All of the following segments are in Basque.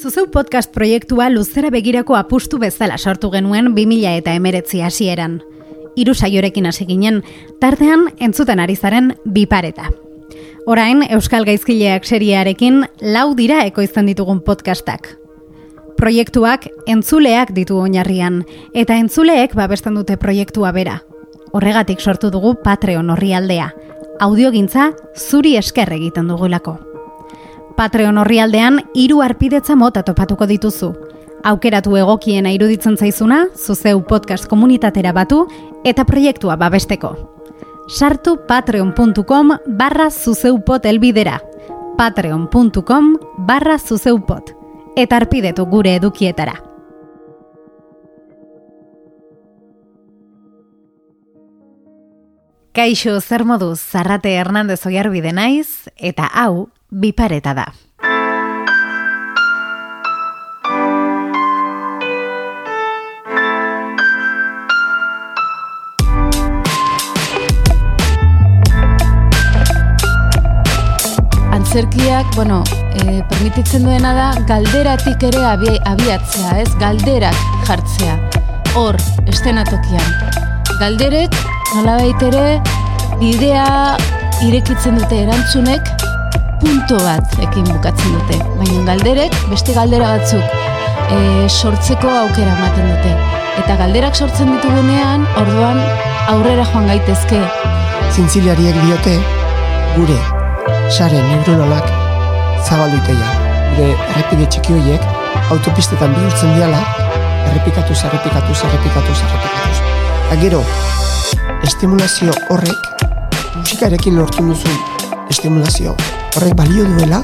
Zuzeu podcast proiektua luzera begirako apustu bezala sortu genuen 2000 eta emeretzi hasieran. Hiru saiorekin hasi ginen, tartean entzuten ari zaren bipareta. Orain, Euskal Gaizkileak seriearekin lau dira ekoizten ditugun podcastak. Proiektuak entzuleak ditu oinarrian, eta entzuleek babesten dute proiektua bera. Horregatik sortu dugu Patreon horri aldea. Audiogintza zuri esker egiten dugulako. Patreon horri aldean, iru arpidetza mota topatuko dituzu. Aukeratu egokiena iruditzen zaizuna, zuzeu podcast komunitatera batu, eta proiektua babesteko. Sartu patreon.com barra zuzeupot elbidera. patreon.com barra zuzeupot. Eta arpidetu gure edukietara. Kaixo zer moduz, Zarrate Hernandez oiarbide naiz, eta hau, bipareta da. Antzerkiak, bueno, e, permititzen duena da galderatik ere abi, abiatzea, ez? Galderak jartzea. Hor, estenatokian. Galderek, nolabait ere, bidea irekitzen dute erantzunek punto bat ekin bukatzen dute. Baina galderek, beste galdera batzuk e, sortzeko aukera ematen dute. Eta galderak sortzen ditugunean, orduan aurrera joan gaitezke. Zintziliariek diote, gure, sare neuronalak zabalduiteia. Gure errepide txiki horiek, autopistetan bihurtzen diala, errepikatu, errepikatu, errepikatu, errepikatu. Eta gero, estimulazio horrek, musikarekin lortu duzun estimulazio horrek balio duela,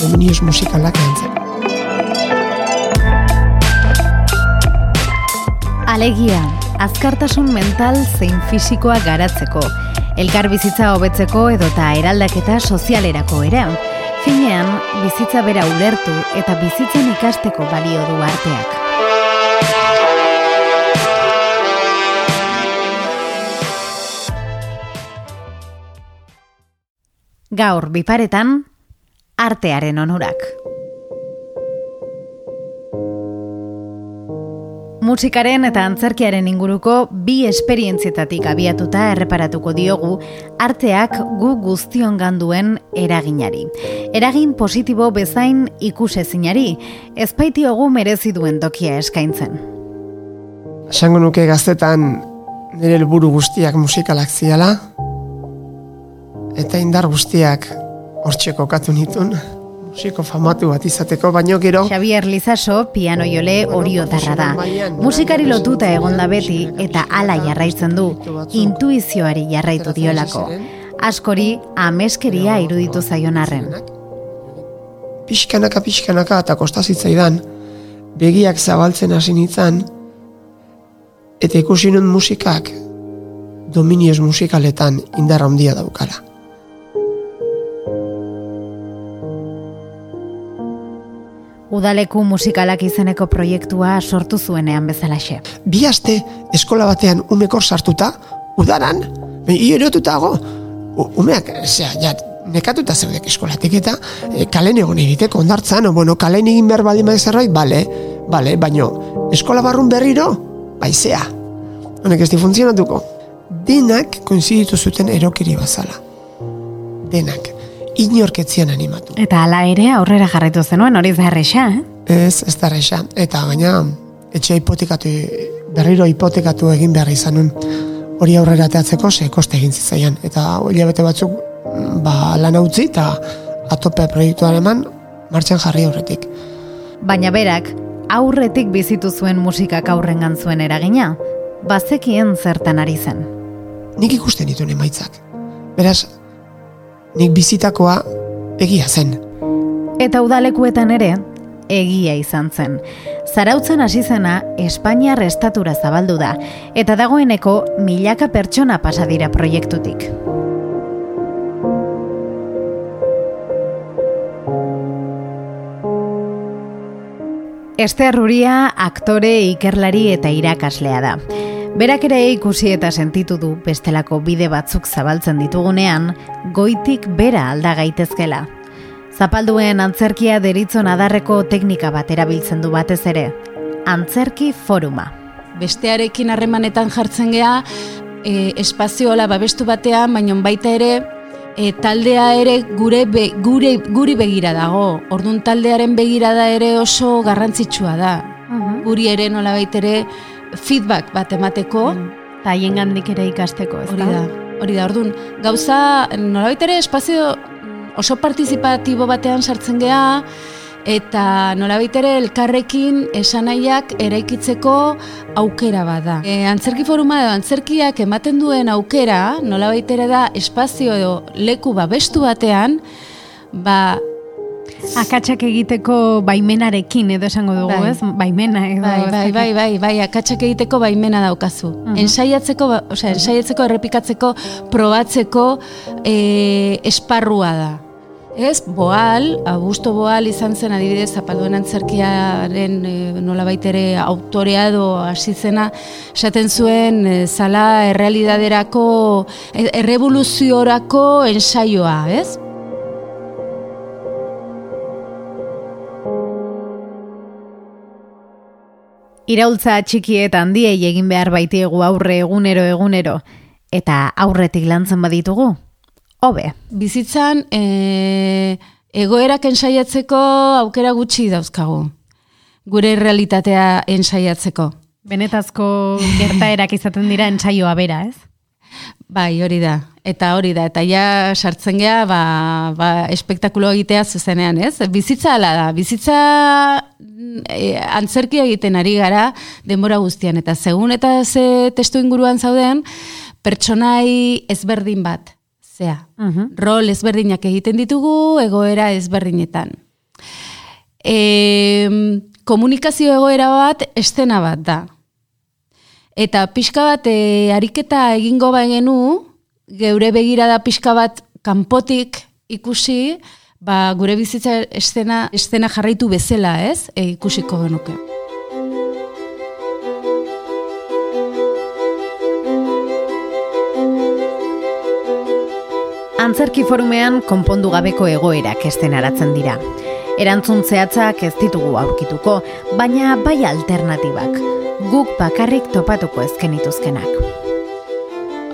dominioz musikalak erantzen. Alegia, azkartasun mental zein fisikoa garatzeko, elkar bizitza hobetzeko edota eraldaketa sozialerako ere. Finean, bizitza bera ulertu eta bizitzen ikasteko balio du arteak. Gaur biparetan, artearen onurak. Musikaren eta antzerkiaren inguruko bi esperientzietatik abiatuta erreparatuko diogu arteak gu guztion ganduen eraginari. Eragin positibo bezain ikusezinari, ezpaitiogu merezi duen tokia eskaintzen. Esango nuke gaztetan nire helburu guztiak musikalak ziala, eta indar guztiak hortxe kokatu nitun, musiko famatu bat izateko, baino gero... Xavier Lizaso, piano jole orio darra da. Musikari lotuta egonda beti eta ala jarraitzen du, intuizioari jarraitu diolako. Askori, ameskeria iruditu zaion arren. Pixkanaka, pixkanaka eta kostazitzaidan, begiak zabaltzen hasi nintzen, eta ikusi nun musikak dominioz musikaletan indar handia daukala. Udaleku musikalak izeneko proiektua sortu zuenean bezalaxe. Bi aste eskola batean umekor sartuta, udaran, ierotuta go, umeak, zera, ja, nekatuta zeudek eskolatik eta e, kalen egon egiteko ondartzan, o, bueno, kalen egin behar baldin bai zerbait, bale, bale, baino, eskola barrun berriro, baizea. Honek ez di funtzionatuko. Denak koinziditu zuten erokiri bazala. Denak inorketzian animatu. Eta hala ere aurrera jarraitu zenuen hori zarrexa, eh? Ez, ez da Eta gaina, etxe hipotekatu, berriro hipotekatu egin behar izanun hori aurrera teatzeko ze koste egin zitzaian. Eta hori bete batzuk, ba, lan utzi eta atope proiektuaren eman martxan jarri aurretik. Baina berak, aurretik bizitu zuen musikak aurrengan zuen eragina, bazekien zertan ari zen. Nik ikusten dituen emaitzak. Beraz, nik bizitakoa egia zen. Eta udalekuetan ere, egia izan zen. Zarautzen hasi zena Espainiar estatura zabaldu da, eta dagoeneko milaka pertsona pasa dira proiektutik. Ester Ruria aktore, ikerlari eta irakaslea da. Berak ere ikusi eta sentitu du bestelako bide batzuk zabaltzen ditugunean, goitik bera alda gaitezkela. Zapalduen antzerkia deritzon adarreko teknika bat erabiltzen du batez ere. Antzerki foruma. Bestearekin harremanetan jartzen gea, e, espazioa babestu batean, baina baita ere, e, taldea ere gure, be, gure guri begira dago. Ordun taldearen begirada ere oso garrantzitsua da. Mhm. Guri ere nola ere feedback bat emateko. Eta haien gandik ere ikasteko, ez Hori da, hori da, orduan, gauza, nolabait ere espazio oso partizipatibo batean sartzen gea, eta nolabait ere elkarrekin esanaiak eraikitzeko aukera bada. E, antzerki foruma edo antzerkiak ematen duen aukera, nolabait ere da espazio edo leku babestu batean, ba, Akatsak egiteko baimenarekin edo esango dugu, Bai. ez? Baimena edo. Bai, bai, bai, bai, bai, akatsak egiteko baimena daukazu. Ensaiatzeko, ba- osea, ensaiatzeko, errepikatzeko, probatzeko e, esparrua da. Ez, boal, Augusto Boal izan zen adibidez zapalduen antzerkiaren e, nolabait ere autorea edo hasi zena esaten zuen e, zala errealidaderako errevoluziorako ensaioa, ez? Iraultza txiki eta handiei egin behar baitiegu aurre egunero egunero eta aurretik lantzen baditugu. Hobe. Bizitzan e, egoerak ensaiatzeko aukera gutxi dauzkagu. Gure realitatea ensaiatzeko. Benetazko gertaerak izaten dira entsaioa bera, ez? Bai, hori da. Eta hori da. Eta ja sartzen gea, ba, ba, espektakulo egitea zuzenean, ez? Bizitza ala da. Bizitza e, antzerkia egiten ari gara denbora guztian. Eta segun eta ze testu inguruan zauden, pertsonai ezberdin bat. Zea. Mhm. rol ezberdinak egiten ditugu egoera ezberdinetan. E, komunikazio egoera bat estena bat da. Eta pixka bat e, ariketa egingo bagenu, geure begirada pixka bat kanpotik ikusi, ba, gure bizitza estena, estena jarraitu bezala, ez? E, ikusiko genuke. Antzerki forumean konpondu gabeko egoerak estenaratzen dira. Erantzun zehatzak ez ditugu aurkituko, baina bai alternatibak. Guk bakarrik topatuko ezkenituzkenak.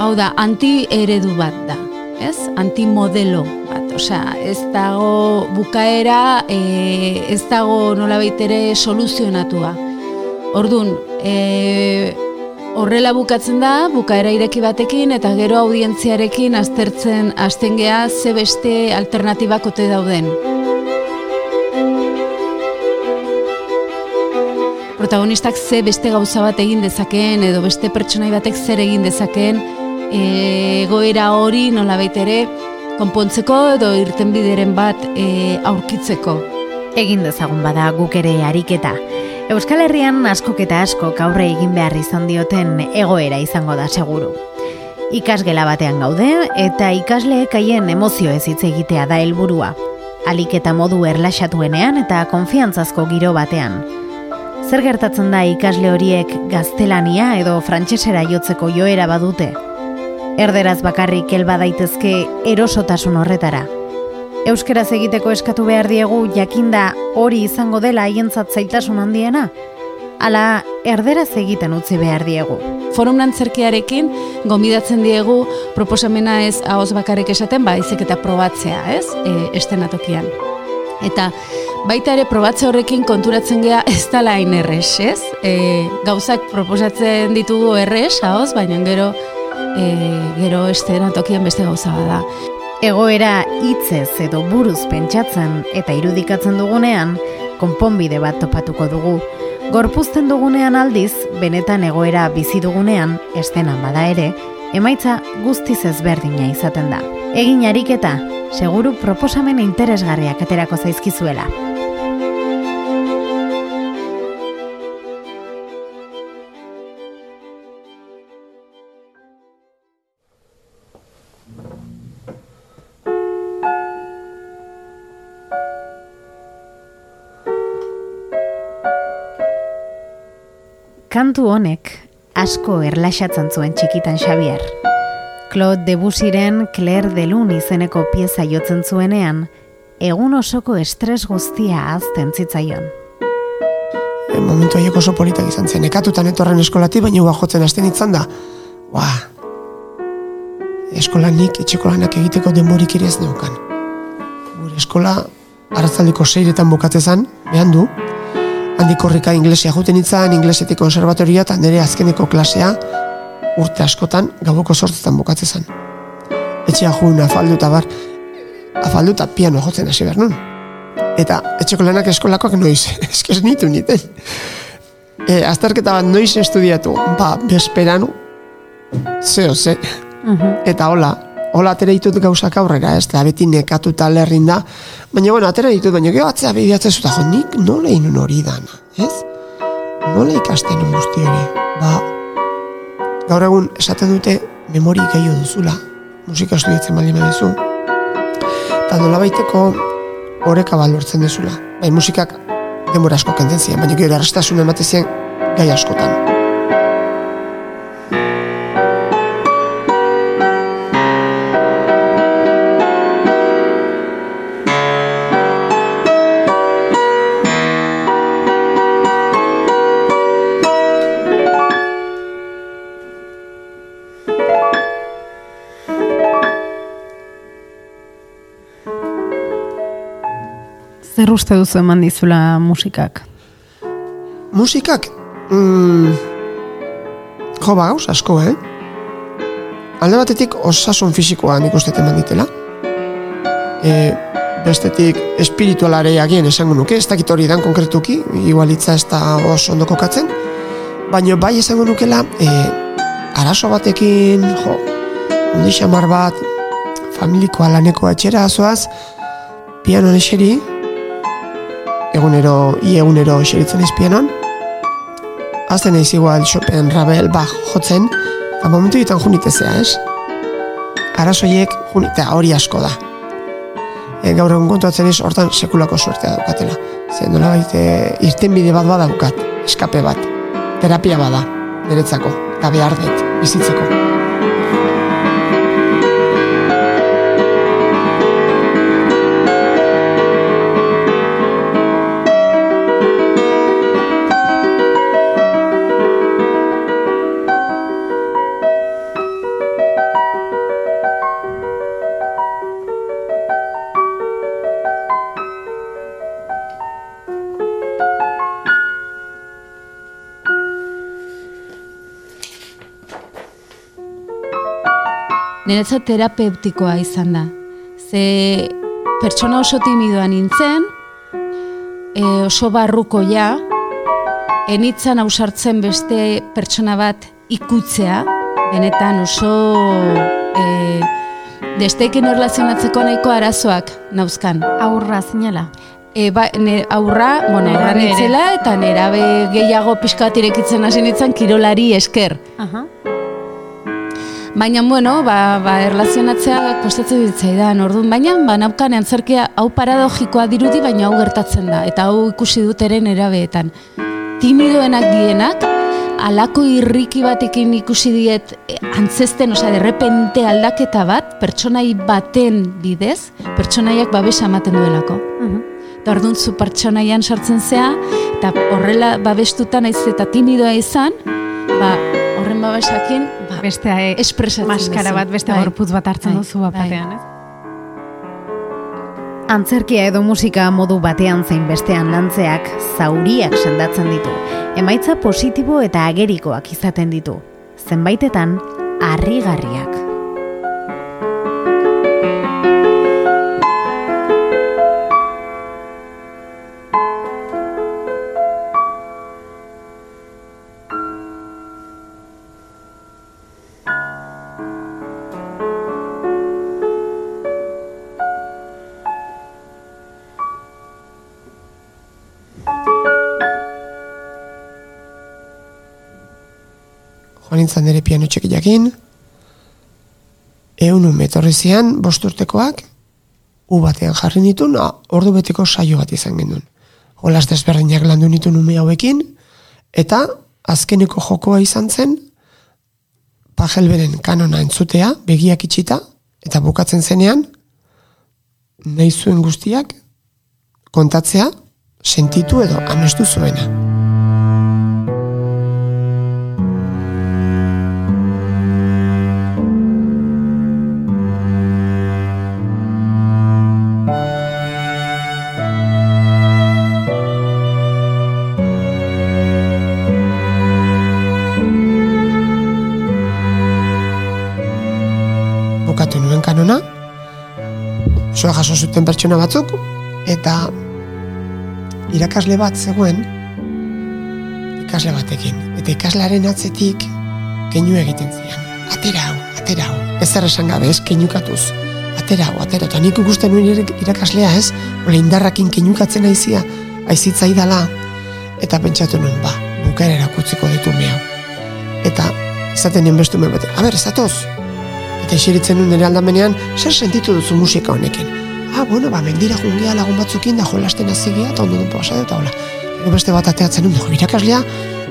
Hau da, anti-eredu bat da, ez? Anti-modelo bat, osea, ez dago bukaera, e, ez dago nolabait ere soluzionatua. Ordun, e, horrela bukatzen da, bukaera ireki batekin, eta gero audientziarekin aztertzen hasten gea ze beste alternatibak ote dauden. Protagonistak ze beste gauza bat egin dezakeen edo beste pertsonai batek zer egin dezakeen e, egoera hori nolabait ere konpontzeko edo irtenbideren bat e, aurkitzeko. Egin dezagun bada guk ere ariketa. Euskal Herrian askok eta askok aurre egin behar izan dioten egoera izango da seguru. Ikasgela batean gaude eta ikasleek haien emozio ez hitz egitea da helburua. Alik eta modu erlaxatuenean eta konfiantzazko giro batean. Zer gertatzen da ikasle horiek gaztelania edo frantsesera jotzeko joera badute? Erderaz bakarrik helba daitezke erosotasun horretara. Euskeraz egiteko eskatu behar diegu jakinda hori izango dela haientzat zailtasun handiena? Ala, erderaz egiten utzi behar diegu. Forum antzerkiarekin gomidatzen diegu proposamena ez ahoz bakarrik esaten, baizik eta probatzea, ez? E, estenatokian. Eta baita ere probatze horrekin konturatzen gea ez dala hain erres, ez? E, gauzak proposatzen ditugu erres, ahoz, baina gero e, gero estenatokian beste gauza bada. Egoera hitzez edo buruz pentsatzen eta irudikatzen dugunean, konponbide bat topatuko dugu. Gorpuzten dugunean aldiz, benetan egoera bizi dugunean, estenan bada ere, emaitza guztiz ezberdina izaten da. Egin ariketa, seguru proposamen interesgarriak aterako zaizkizuela. Kantu honek asko erlaxatzen zuen txikitan Xavier. Claude Debussyren Claire de Lune izeneko pieza jotzen zuenean, egun osoko estres guztia azten zitzaion. E, momentu haiek oso politak izan zen, ekatutan etorren eskolati, baina ua jotzen hasten itzan da. Ua, eskolanik, etxeko egiteko denborik ere ez neukan. Gure eskola, arratzaldiko seiretan bukatzezan, behan du, handik horrika inglesia juten itzan, inglesetik konservatoria, eta nire azkeneko klasea, urte askotan, gauko sortzetan bukatzezan. Etxea jun, afaldu eta bar, afaldu eta piano jotzen hasi behar nun. Eta etxeko lanak eskolakoak noiz, eskez nitu niten. E, azterketa bat noiz estudiatu, ba, besperanu, zeo, ze, eta hola, hola atera ditut gauzak aurrera, ez, da beti nekatuta lerrin da, baina, bueno, atera ditut, baina geho atzea bideatzen zuta, jo, nik nola inun hori dana, ez? Nola ikasten guzti hori, ba, gaur egun esaten dute memori gehiago duzula, musika estudiatzen baldin badezu, eta nola baiteko horeka balortzen dezula. Bai, musikak denbora asko kenten ziren, baina gero arrestasun ematen ziren gai askotan. Zer uste duzu eman dizula musikak? Musikak, mm, jo ba gauz asko, eh? Alde batetik osasun fisikoa nik uste eman ditela. E, bestetik espiritualare agien esango nuke, ez dakit hori dan konkretuki, igualitza ez da oso ondo kokatzen, baina bai esango nukela, e, arazo batekin, jo, ondi xamar bat, familikoa laneko etxera azoaz, piano eseri, egunero, i egunero eseritzen ez pianon, azten eiz igual Chopin, Ravel, Bach jotzen, eta momentu ditan junitezea, ez? Arazoiek junitea hori asko da. E, gaur egun kontuatzen ez, hortan sekulako suertea daukatela. Zer nola baite, irten bide bat badaukat, eskape bat, terapia bada, niretzako, eta behar dut, bizitzeko. Niretzat terapeutikoa izan da. Ze pertsona oso timidoa nintzen, e, oso barruko ja, enitzan ausartzen beste pertsona bat ikutzea, benetan oso e, desteiken erlazionatzeko nahiko arazoak nauzkan. Aurra zinela. E, ba, ne, aurra, bueno, aurra nitzela, eta nerabe gehiago pixka bat irekitzen hasi nintzen kirolari esker. Aha. Baina, bueno, ba, ba, erlazionatzea kostatzen ditzaidan, orduan, baina, ba, naukan antzerkia hau paradogikoa dirudi, baina hau gertatzen da, eta hau ikusi dut ere erabeetan. Timidoenak dienak, alako irriki batekin ikusi diet eh, antzesten, osea, derrepente aldaketa bat, pertsonai baten bidez, pertsonaiak babesa ematen duelako. Eta orduan zu pertsonaian sartzen zea, eta horrela babestuta naiz eta timidoa izan, ba, horren babesakin, ba, Beste e, espresatzen maskara bat, beste Bai. gorputz bat hartzen Bai, duzu bapatean, ez? Antzerkia edo musika modu batean zein bestean lantzeak zauriak sendatzen ditu. Emaitza positibo eta agerikoak izaten ditu. Zenbaitetan, harrigarriak. Nintzen nire piano txekiakin, eun ume etorri zian, bost urtekoak, u batean jarri nituen, a, ordu beteko saio bat izan genuen. Jolas desberdinak landu nituen ume hauekin, eta azkeneko jokoa izan zen, pajelberen kanona entzutea, begiak itxita, eta bukatzen zenean, nahi zuen guztiak, kontatzea, sentitu edo amestu zuena. Zuten pertsona batzuk, eta irakasle bat zegoen, ikasle batekin. Eta ikaslearen atzetik keinu egiten zian. Atera hau, atera hau. Ez zer esan gabe, ez keinukatuz. Atera hau, atera. Eta nik ikusten nuen irakaslea, ez? Ole indarrakin keinukatzen aizia, aizitza idala. Eta pentsatu nuen, ba, bukaera erakutziko ditu me hau. Eta, izaten nien bestu me bate, a ber, zatoz, Eta eseritzen nuen nire aldamenean, zer sentitu duzu musika honekin? Ah, bueno, ba, mendira jungea lagun batzukin da jolasten hazigia, eta ondo duen pasa eta hola. Gero beste bat ateatzen dago, irakaslea,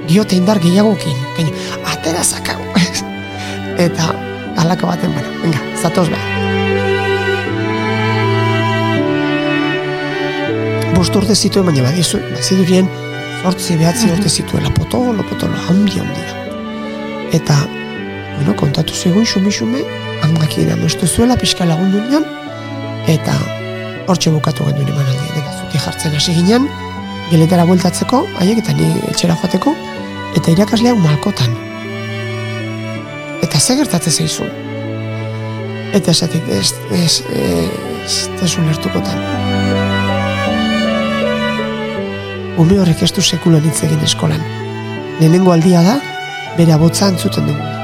giote indar gehiagokin. Keinu, atera zakago. eta, alako baten, bueno, venga, zatoz ba. Bost urte zituen, baina badizu, bazidurien, zortzi behatzi urte zituela, potolo, potolo, handi, handia. Eta, bueno, kontatu zigun, xume-xume, amgakien amestu zuela, pixka lagundu nion, eta hortxe bukatu genuen emanaldia, dena zuti jartzen hasi ginen, geletara bueltatzeko, haiek eta ni etxera joateko, eta irakasleak malkotan. Eta ze gertatzen zaizu? Eta esatik, ez, ez, ez, ez ulertukotan. Ume horrek ez du sekulan hitz egin eskolan. Lehenengo aldia da, bere abotza entzuten dugu.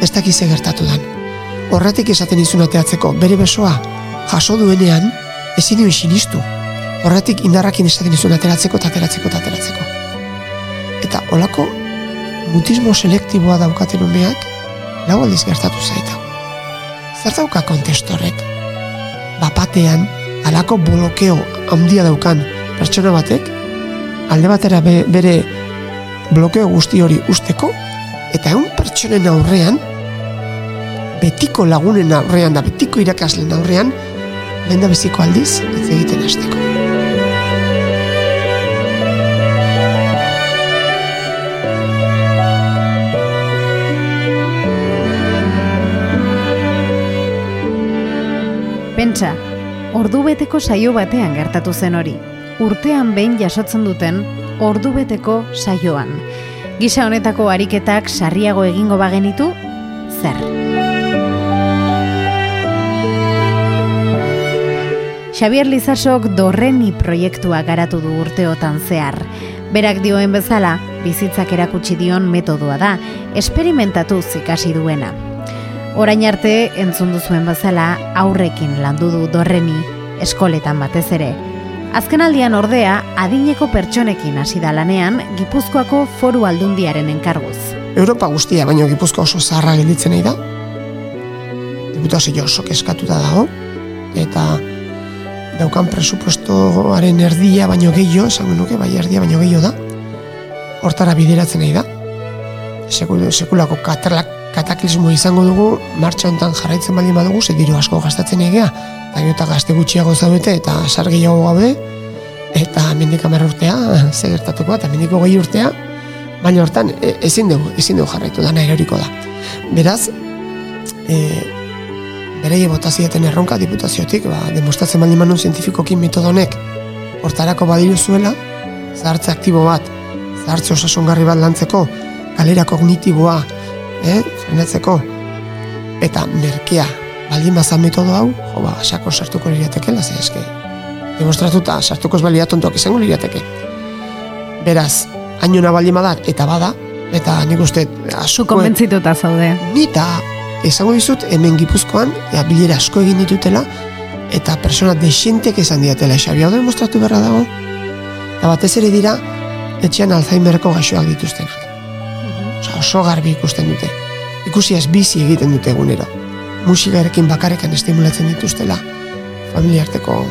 Ez dakiz ze gertatu dan. Horretik esaten izun ateatzeko, bere besoa jaso duenean, ezin nuen sinistu. Horretik indarrakin esaten izun ateratzeko, eta ateratzeko, eta ateratzeko. Olako mutismo selektiboa daukaten umeak, lau aldiz gertatu zaita. Zer dauka kontestu horrek? Bapatean, alako blokeo handia daukan pertsona batek, alde batera be- bere blokeo guzti hori usteko, eta egun pertsonen aurrean, betiko lagunen aurrean da betiko irakaslen aurrean, lehen da beziko aldiz, ez egiten hasteko. Pentsa, ordubeteko saio batean gertatu zen hori. Urtean behin jasotzen duten ordubeteko saioan. Gisa honetako ariketak sarriago egingo bagenitu, zer? Xavier Lizasok dorreni proiektua garatu du urteotan zehar. Berak dioen bezala, bizitzak erakutsi dion metodoa da, esperimentatuz ikasi duena. Orain arte, entzun duzuen bezala, aurrekin landu du dorreni, eskoletan batez ere. Azkenaldian ordea, adineko pertsonekin hasi da lanean, Gipuzkoako foru aldundiaren enkarguz. Europa guztia, baino Gipuzkoa oso zaharra gelditzen da. Diputazio oso keskatuta dago, eta daukan presupuestoaren erdia baino gehiago, esango nuke, bai erdia baino gehiago da, hortara bideratzen nahi da. Sekul, sekulako katalak, kataklismo izango dugu, martxa hontan jarraitzen baldin badugu, ze diru asko gastatzen egea, eta eta gazte gutxiago zaudete, eta sar gehiago gaude, eta mendik amar urtea, ze gertatuko, eta mendiko gehi urtea, baina hortan e, ezin dugu, ezin dugu jarraitu dana eroriko da. Beraz, e, bereie botazieten erronka diputaziotik, ba, demostratzen baldin manun zientifikoki metodonek hortarako badiru zuela, zahartze aktibo bat, zahartze osasungarri bat lantzeko, galera kognitiboa, eh, frenatzeko, eta merkea baldin bazan metodo hau, jo ba, sako sartuko liriatekela, ze eske, demostratuta sartuko ez balia tontoak izango liriateke. Beraz, hainona baldin badar, eta bada, eta nik uste, Zu asko, konbentzituta zaude. nita esango dizut hemen gipuzkoan ja, bilera asko egin ditutela eta persona desientek esan diatela Xabi hau demostratu beharra dago eta batez ere dira etxean Alzheimerreko gaixoak dituztenak Osa, oso garbi ikusten dute ikusi ez bizi egiten dute egunero musikarekin bakarrekan estimulatzen dituztela familiarteko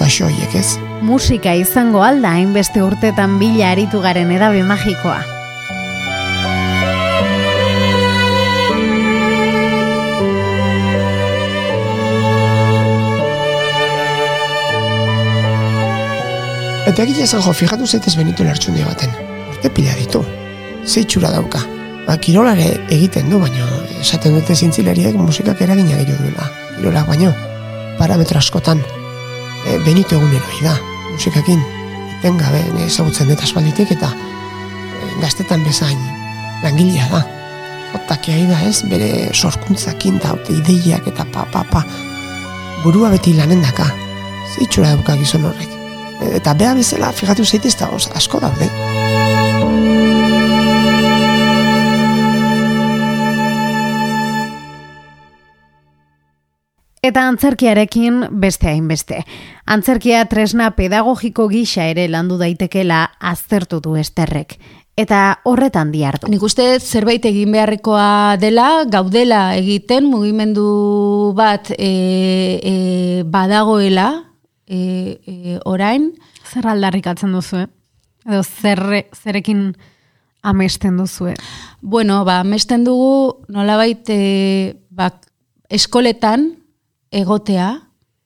gaixo horiek ez musika izango alda hainbeste urtetan bila aritu garen edabe magikoa. Eta egia esan jo, fijatu zaitez benitu lertxundia baten. Urte pila ditu. Zeitxura dauka. Ba, kirolare egiten du, baino esaten dute zintzilariek musikak eragina gehiago duela. Kirolak baino, parametro askotan. E, benito egunero da, musikakin. Eten gabe, ezagutzen dut aspalditik eta e, gaztetan bezain langilea da. Otak da ez, bere sorkuntzakin da, ideiak eta pa, pa, pa. Burua beti lanen daka. Zeitxura dauka gizon horrek eta beha bezala fijatu zaitez da asko daude. Eta antzerkiarekin beste hainbeste. Antzerkia tresna pedagogiko gisa ere landu daitekela aztertu du esterrek. Eta horretan diartu. Nik uste zerbait egin beharrekoa dela, gaudela egiten mugimendu bat e, e, badagoela, e, e, orain. Zer aldarrikatzen duzu, eh? Edo zerre, zerekin amesten duzu, Bueno, ba, amesten dugu nolabait e, ba, eskoletan egotea,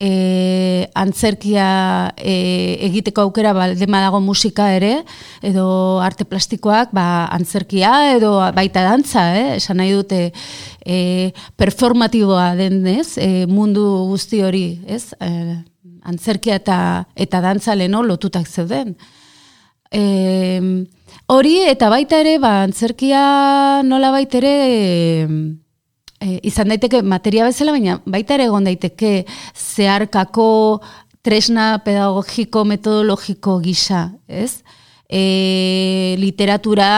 e, antzerkia e, egiteko aukera baldema dago musika ere, edo arte plastikoak, ba, antzerkia edo baita dantza, eh? esan nahi dute e, performatiboa den, ez? E, mundu guzti hori, ez? E, antzerkia eta eta dantza leno lotutak zeuden. E, hori eta baita ere, ba, antzerkia nola baita ere e, izan daiteke materia bezala, baina baita ere egon daiteke zeharkako tresna pedagogiko metodologiko gisa, ez? E, literatura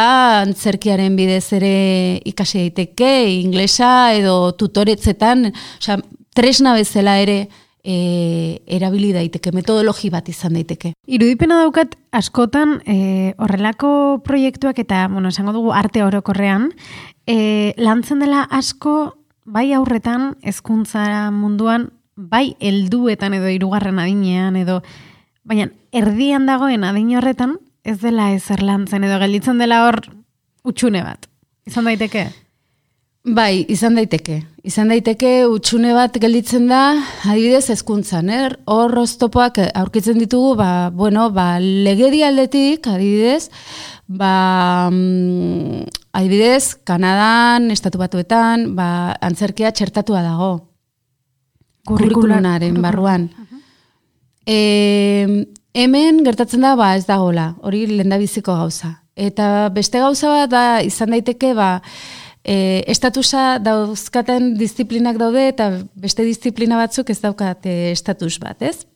antzerkiaren bidez ere ikasi daiteke, inglesa edo tutoretzetan, osea, tresna bezala ere e, erabili daiteke, metodologi bat izan daiteke. Irudipena daukat askotan e, horrelako proiektuak eta, bueno, esango dugu arte orokorrean, e, lantzen dela asko bai aurretan hezkuntza munduan, bai helduetan edo hirugarren adinean edo baina erdian dagoen adin horretan ez dela ezer lantzen edo gelditzen dela hor utxune bat. Izan daiteke? Bai, izan daiteke. Izan daiteke utxune bat gelditzen da, adibidez hezkuntzan, er? Hor oztopoak aurkitzen ditugu, ba, bueno, ba, legedi aldetik, adibidez, ba, mm, adibidez, Kanadan, Estatu Batuetan, ba, antzerkia txertatua dago. Kurrikulunaren barruan. E, hemen gertatzen da, ba, ez dagola, hori lendabiziko gauza. Eta beste gauza bat da, izan daiteke, ba, e, estatusa dauzkaten disiplinak daude eta beste disiplina batzuk ez daukat e, estatus bat, ez?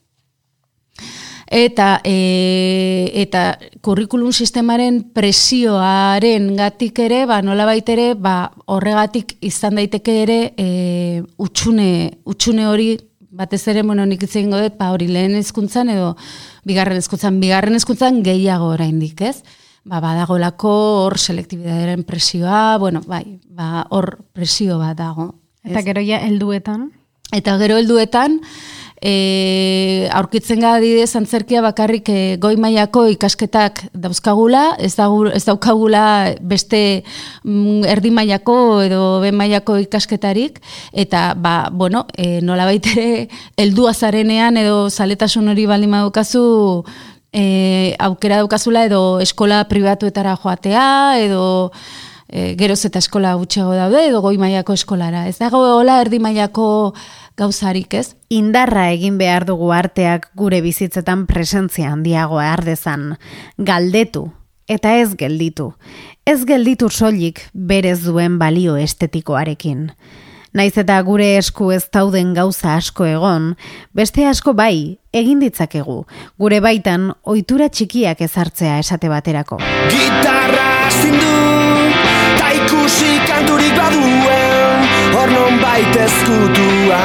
Eta, e, eta kurrikulum sistemaren presioaren gatik ere, ba, nola ere, ba, horregatik izan daiteke ere e, utxune, utxune hori batez ere bueno, nik itzen dut, ba, hori lehen ezkuntzan edo bigarren ezkuntzan, bigarren ezkuntzan gehiago oraindik, ez? ba, badagolako hor selektibitatearen presioa, bueno, bai, ba, hor presio bat dago. Eta gero ja helduetan? Eta gero helduetan, e, aurkitzen gara didez antzerkia bakarrik e, goi mailako ikasketak dauzkagula, ez, dagu, ez daukagula beste mm, erdi mailako edo ben mailako ikasketarik, eta ba, bueno, e, nola baitere heldu azarenean edo zaletasun hori baldin madukazu, e, aukera daukazula edo eskola pribatuetara joatea edo e, geroz eta eskola gutxego daude edo goi mailako eskolara. Ez dago hola erdi mailako gauzarik, ez? Indarra egin behar dugu arteak gure bizitzetan presentzia handiagoa ardezan. Galdetu eta ez gelditu. Ez gelditu soilik berez duen balio estetikoarekin. Naiz eta gure esku ez dauden gauza asko egon, beste asko bai, egin ditzakegu, gure baitan ohitura txikiak ezartzea esate baterako. Gitarra zindu, ta ikusi kanturik baduen, hor non baita ezkutua.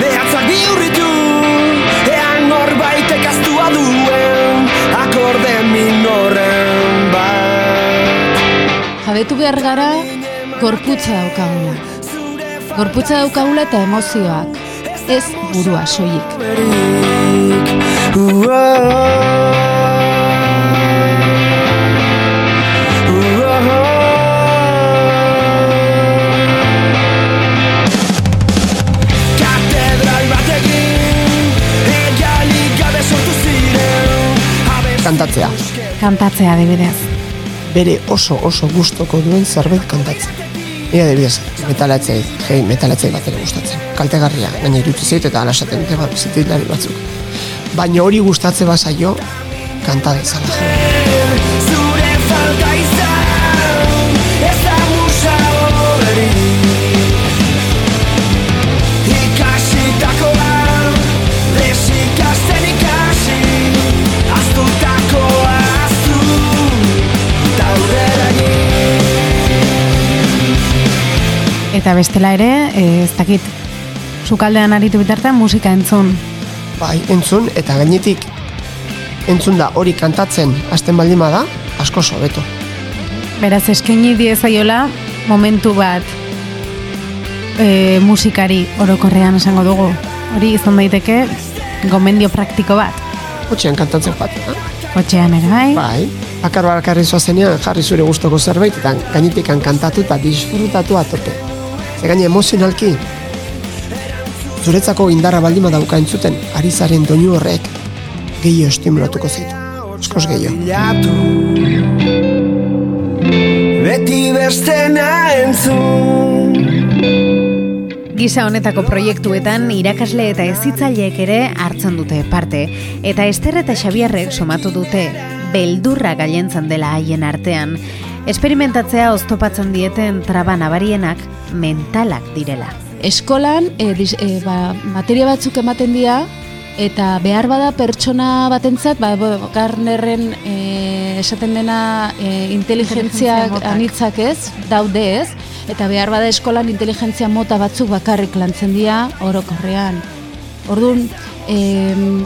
Behatzak biurritu, ean hor baita kastua duen, akorde minorren bat. Jabetu behar gara, gorputza daukagula. Gorputza daukagula eta emozioak. ez burua soilik. Kantatzea. Kantatzea adibidez. Bere oso oso gustoko duen zerbait kantatzen. Ea adibidez, metalatzei, hei, metalatzei bat ere gustatzen. Kaltegarria, gaina irutzi zait eta alasaten dute bat batzuk. Baina hori gustatze bazaio, kanta dezala. Eta bestela ere, eh, ez dakit, sukaldean aritu bitartean musika entzun. Bai, entzun, eta gainetik entzun da hori kantatzen hasten baldin bada, asko sobeto. Beraz, eskaini diezaiola momentu bat e, musikari orokorrean esango dugu. Hori izan daiteke gomendio praktiko bat. Hotxean kantatzen bat, eh? Kotxean ere bai. Bai, bakar bakarri zoazenean jarri zure gustoko zerbait eta gainetik kantatu eta disfrutatu atope. Ze gaine emozionalki, zuretzako indarra baldima dauka entzuten, ari zaren doinu horrek gehiago estimulatuko zaitu. Eskoz gehiago. bilatu Beti bestena entzun Gisa honetako proiektuetan irakasle eta hezitzaileek ere hartzen dute parte eta Ester eta Xabierrek somatu dute beldurra gailentzan dela haien artean. Esperimentatzea oztopatzen dieten traba nabarienak mentalak direla. Eskolan e, dis, e, ba, materia batzuk ematen dira eta behar bada pertsona batentzat ba, Garnerren e, esaten dena e, inteligentzia anitzak ez, daude ez, eta behar bada eskolan inteligentzia mota batzuk bakarrik lantzen dira orokorrean. Orduan, em,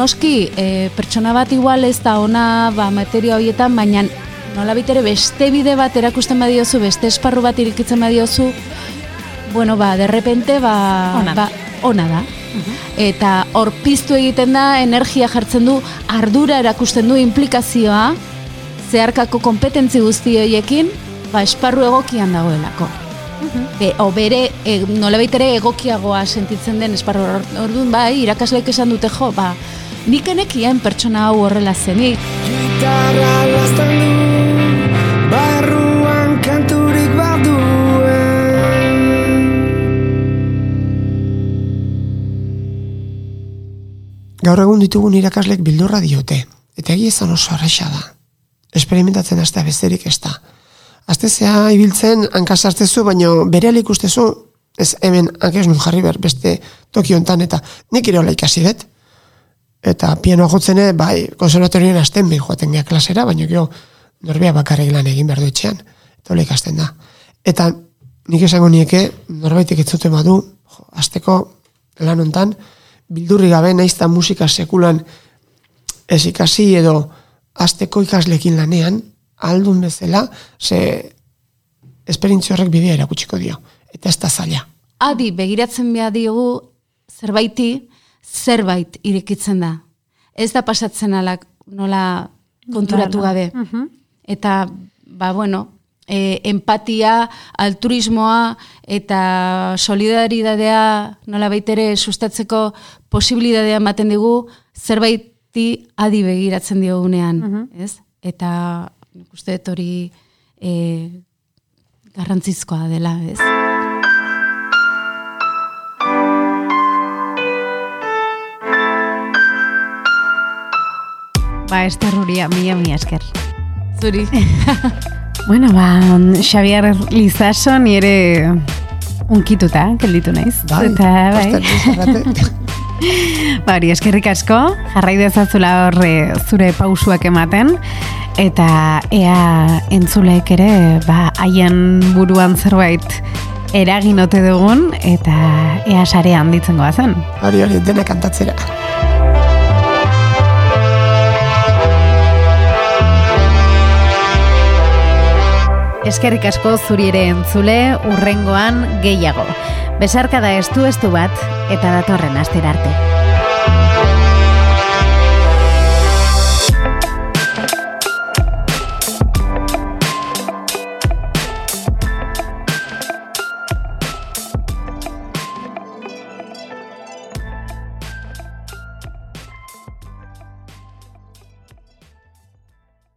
noski, e, pertsona bat igual ez da ona ba, materia horietan, baina nola ere beste bide bat erakusten badiozu, beste esparru bat irikitzen badiozu, bueno, ba, derrepente, ba, Ona ba, ona da. Eta hor piztu egiten da, energia jartzen du, ardura erakusten du, implikazioa, zeharkako kompetentzi guzti horiekin, ba, esparru egokian dagoelako. Be, o bere, e, nolabait ere egokiagoa sentitzen den esparru orduan, bai, irakasleek esan dute jo, ba, nik enekien pertsona hau horrela zenik, Gaur egun ditugun irakaslek bildurra diote, eta egia izan oso arraixa da. Experimentatzen hastea besterik ez da. Aztezea ibiltzen hankasartezu, baino bere ikustezu, ez hemen hankez nun jarri behar beste toki hontan eta nik ere hola ikasi dut. Eta pianoa jotzene, bai, konservatorioan hasten behin joaten gea klasera, baino gero norbea bakarrik lan egin behar du etxean. Eta hola ikasten da. Eta nik esango nieke, norbaitek ez zute badu, jo, azteko lan hontan, bildurri gabe naizta musika sekulan ez ikasi edo azteko ikaslekin lanean, aldun bezala, ze esperintzio horrek bidea erakutsiko dio. Eta ez da zaila. adi begiratzen behar diogu zerbaiti, zerbait irekitzen da. Ez da pasatzen alak nola konturatu gabe. Eta, ba, bueno, e, empatia, altruismoa eta solidaridadea nola baitere sustatzeko posibilidadea ematen digu zerbaiti adi begiratzen diogunean, ez? Eta uste dut hori e, garrantzizkoa dela, ez? Ba, Ester Ruria, mila mila esker. Zuri. Bueno, ba, Xavier Lizaso nire unkituta, gelditu naiz. Bai, Eta, bai. Ba, hori, eskerrik asko, jarrai dezazula horre zure pausuak ematen, eta ea entzulek ere, ba, haien buruan zerbait eragin ote dugun, eta ea sarea handitzen goazen. Hori hori, dena kantatzera. Eskerrik asko zuri ere entzule, urrengoan gehiago. Besarka da estu estu bat, eta datorren astera arte.